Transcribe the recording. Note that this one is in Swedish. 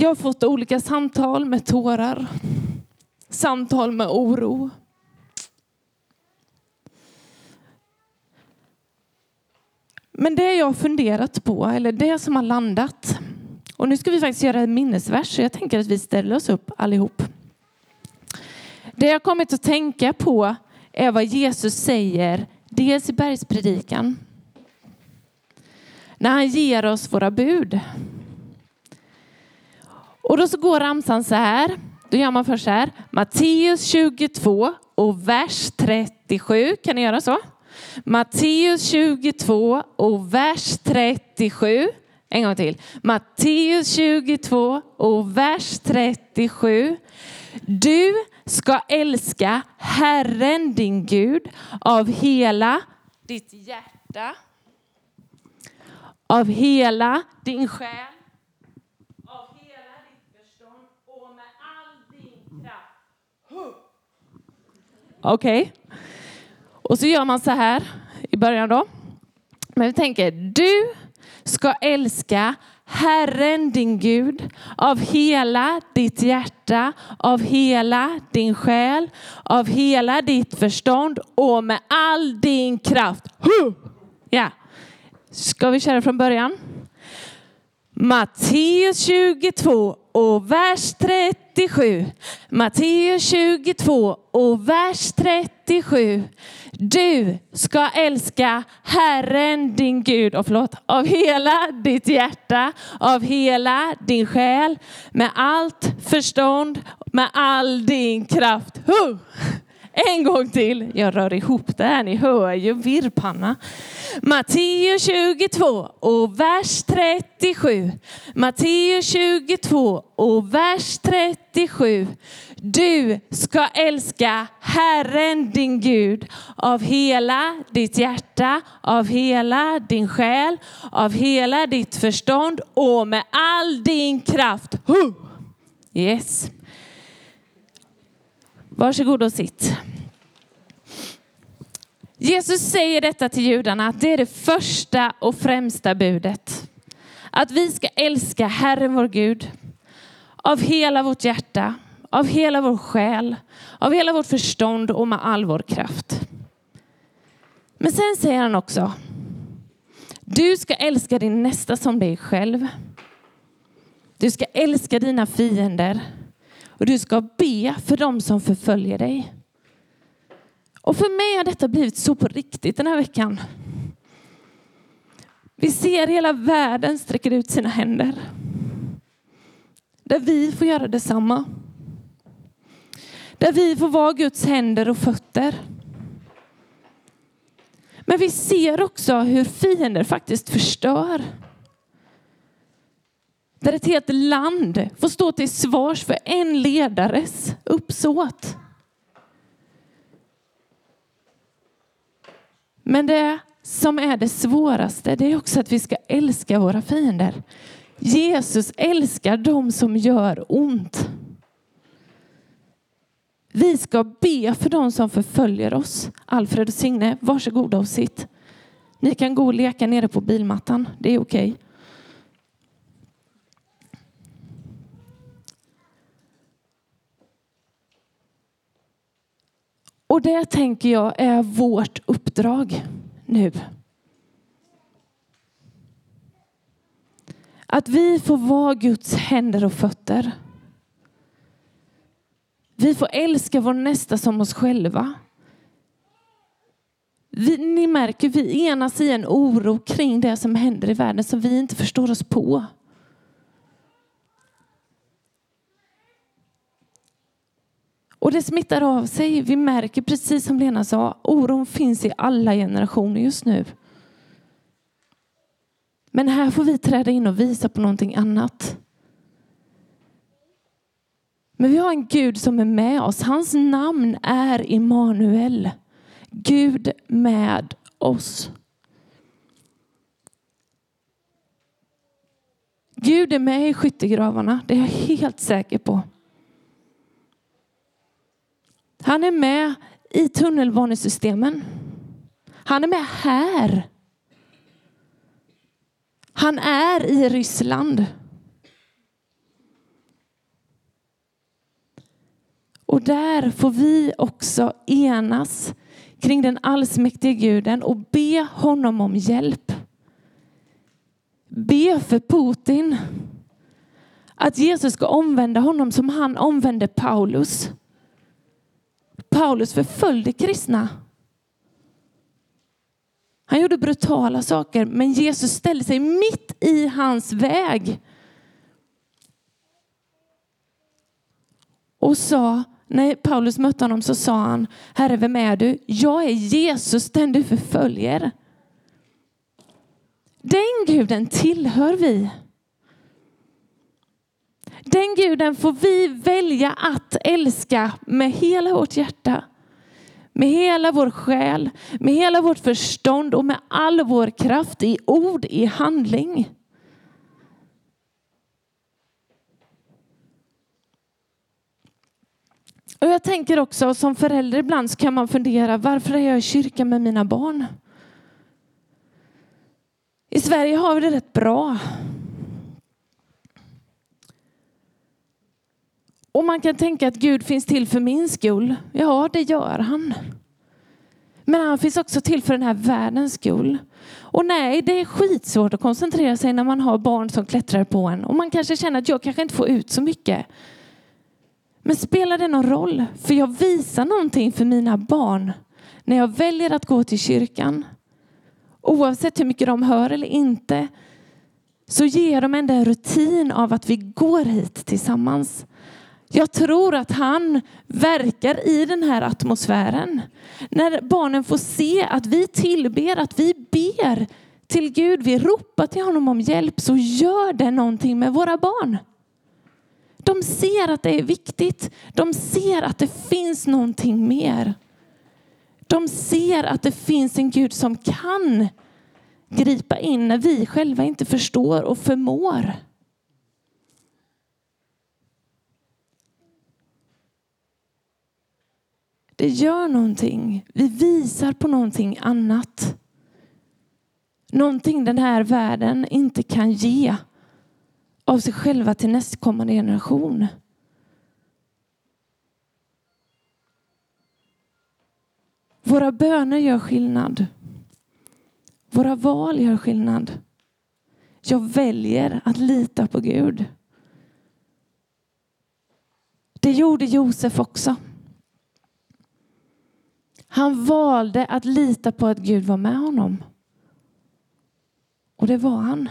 Jag har fått olika samtal med tårar, samtal med oro. Men det jag har funderat på, eller det som har landat, och nu ska vi faktiskt göra en minnesvers, så jag tänker att vi ställer oss upp allihop. Det jag kommit att tänka på är vad Jesus säger, dels i bergspredikan, när han ger oss våra bud. Och då så går ramsan så här. Då gör man först så här. Matteus 22 och vers 37. Kan ni göra så? Matteus 22 och vers 37. En gång till. Matteus 22 och vers 37. Du ska älska Herren din Gud av hela ditt hjärta, av hela din själ, av hela ditt förstånd och med all din kraft. Okej. Okay. Och så gör man så här i början då. Men vi tänker, du ska älska Herren din Gud av hela ditt hjärta, av hela din själ, av hela ditt förstånd och med all din kraft. Ja. Ska vi köra från början? Matteus 22 och vers 37. Matteus 22 och vers 37. Du ska älska Herren din Gud och förlåt, av hela ditt hjärta, av hela din själ, med allt förstånd, med all din kraft. Huh! En gång till. Jag rör ihop det här, ni hör ju virrpanna. Matteus 22 och vers 37. Matteus 22 och vers 37. Du ska älska Herren din Gud av hela ditt hjärta, av hela din själ, av hela ditt förstånd och med all din kraft. Yes. Varsågod och sitt. Jesus säger detta till judarna att det är det första och främsta budet. Att vi ska älska Herren vår Gud av hela vårt hjärta, av hela vår själ, av hela vårt förstånd och med all vår kraft. Men sen säger han också, du ska älska din nästa som dig själv. Du ska älska dina fiender och du ska be för dem som förföljer dig. Och för mig har detta blivit så på riktigt den här veckan. Vi ser hela världen sträcker ut sina händer. Där vi får göra detsamma. Där vi får vara Guds händer och fötter. Men vi ser också hur fiender faktiskt förstör. Där ett helt land får stå till svars för en ledares uppsåt. Men det som är det svåraste, det är också att vi ska älska våra fiender. Jesus älskar dem som gör ont. Vi ska be för dem som förföljer oss. Alfred och Signe, varsågoda och sitt. Ni kan gå och leka nere på bilmattan, det är okej. Okay. Och det tänker jag är vårt uppdrag nu. Att vi får vara Guds händer och fötter. Vi får älska vår nästa som oss själva. Vi, ni märker, vi enas i en oro kring det som händer i världen som vi inte förstår oss på. Och det smittar av sig. Vi märker precis som Lena sa, oron finns i alla generationer just nu. Men här får vi träda in och visa på någonting annat. Men vi har en Gud som är med oss. Hans namn är Immanuel. Gud med oss. Gud är med i skyttegravarna, det är jag helt säker på. Han är med i tunnelbanesystemen. Han är med här. Han är i Ryssland. Och där får vi också enas kring den allsmäktige guden och be honom om hjälp. Be för Putin att Jesus ska omvända honom som han omvände Paulus. Paulus förföljde kristna. Han gjorde brutala saker, men Jesus ställde sig mitt i hans väg. Och sa, när Paulus mötte honom så sa han, Herre vem är du? Jag är Jesus den du förföljer. Den guden tillhör vi. Den guden får vi välja att älska med hela vårt hjärta, med hela vår själ, med hela vårt förstånd och med all vår kraft i ord, i handling. Och jag tänker också som förälder ibland så kan man fundera varför är jag i kyrkan med mina barn? I Sverige har vi det rätt bra. Och man kan tänka att Gud finns till för min skull. Ja, det gör han. Men han finns också till för den här världens skull. Och nej, det är skitsvårt att koncentrera sig när man har barn som klättrar på en. Och man kanske känner att jag kanske inte får ut så mycket. Men spelar det någon roll? För jag visar någonting för mina barn när jag väljer att gå till kyrkan. Oavsett hur mycket de hör eller inte så ger de ändå en rutin av att vi går hit tillsammans. Jag tror att han verkar i den här atmosfären. När barnen får se att vi tillber, att vi ber till Gud, vi ropar till honom om hjälp så gör det någonting med våra barn. De ser att det är viktigt. De ser att det finns någonting mer. De ser att det finns en Gud som kan gripa in när vi själva inte förstår och förmår. Det gör någonting. Vi visar på någonting annat. Någonting den här världen inte kan ge av sig själva till nästkommande generation. Våra böner gör skillnad. Våra val gör skillnad. Jag väljer att lita på Gud. Det gjorde Josef också. Han valde att lita på att Gud var med honom. Och det var han.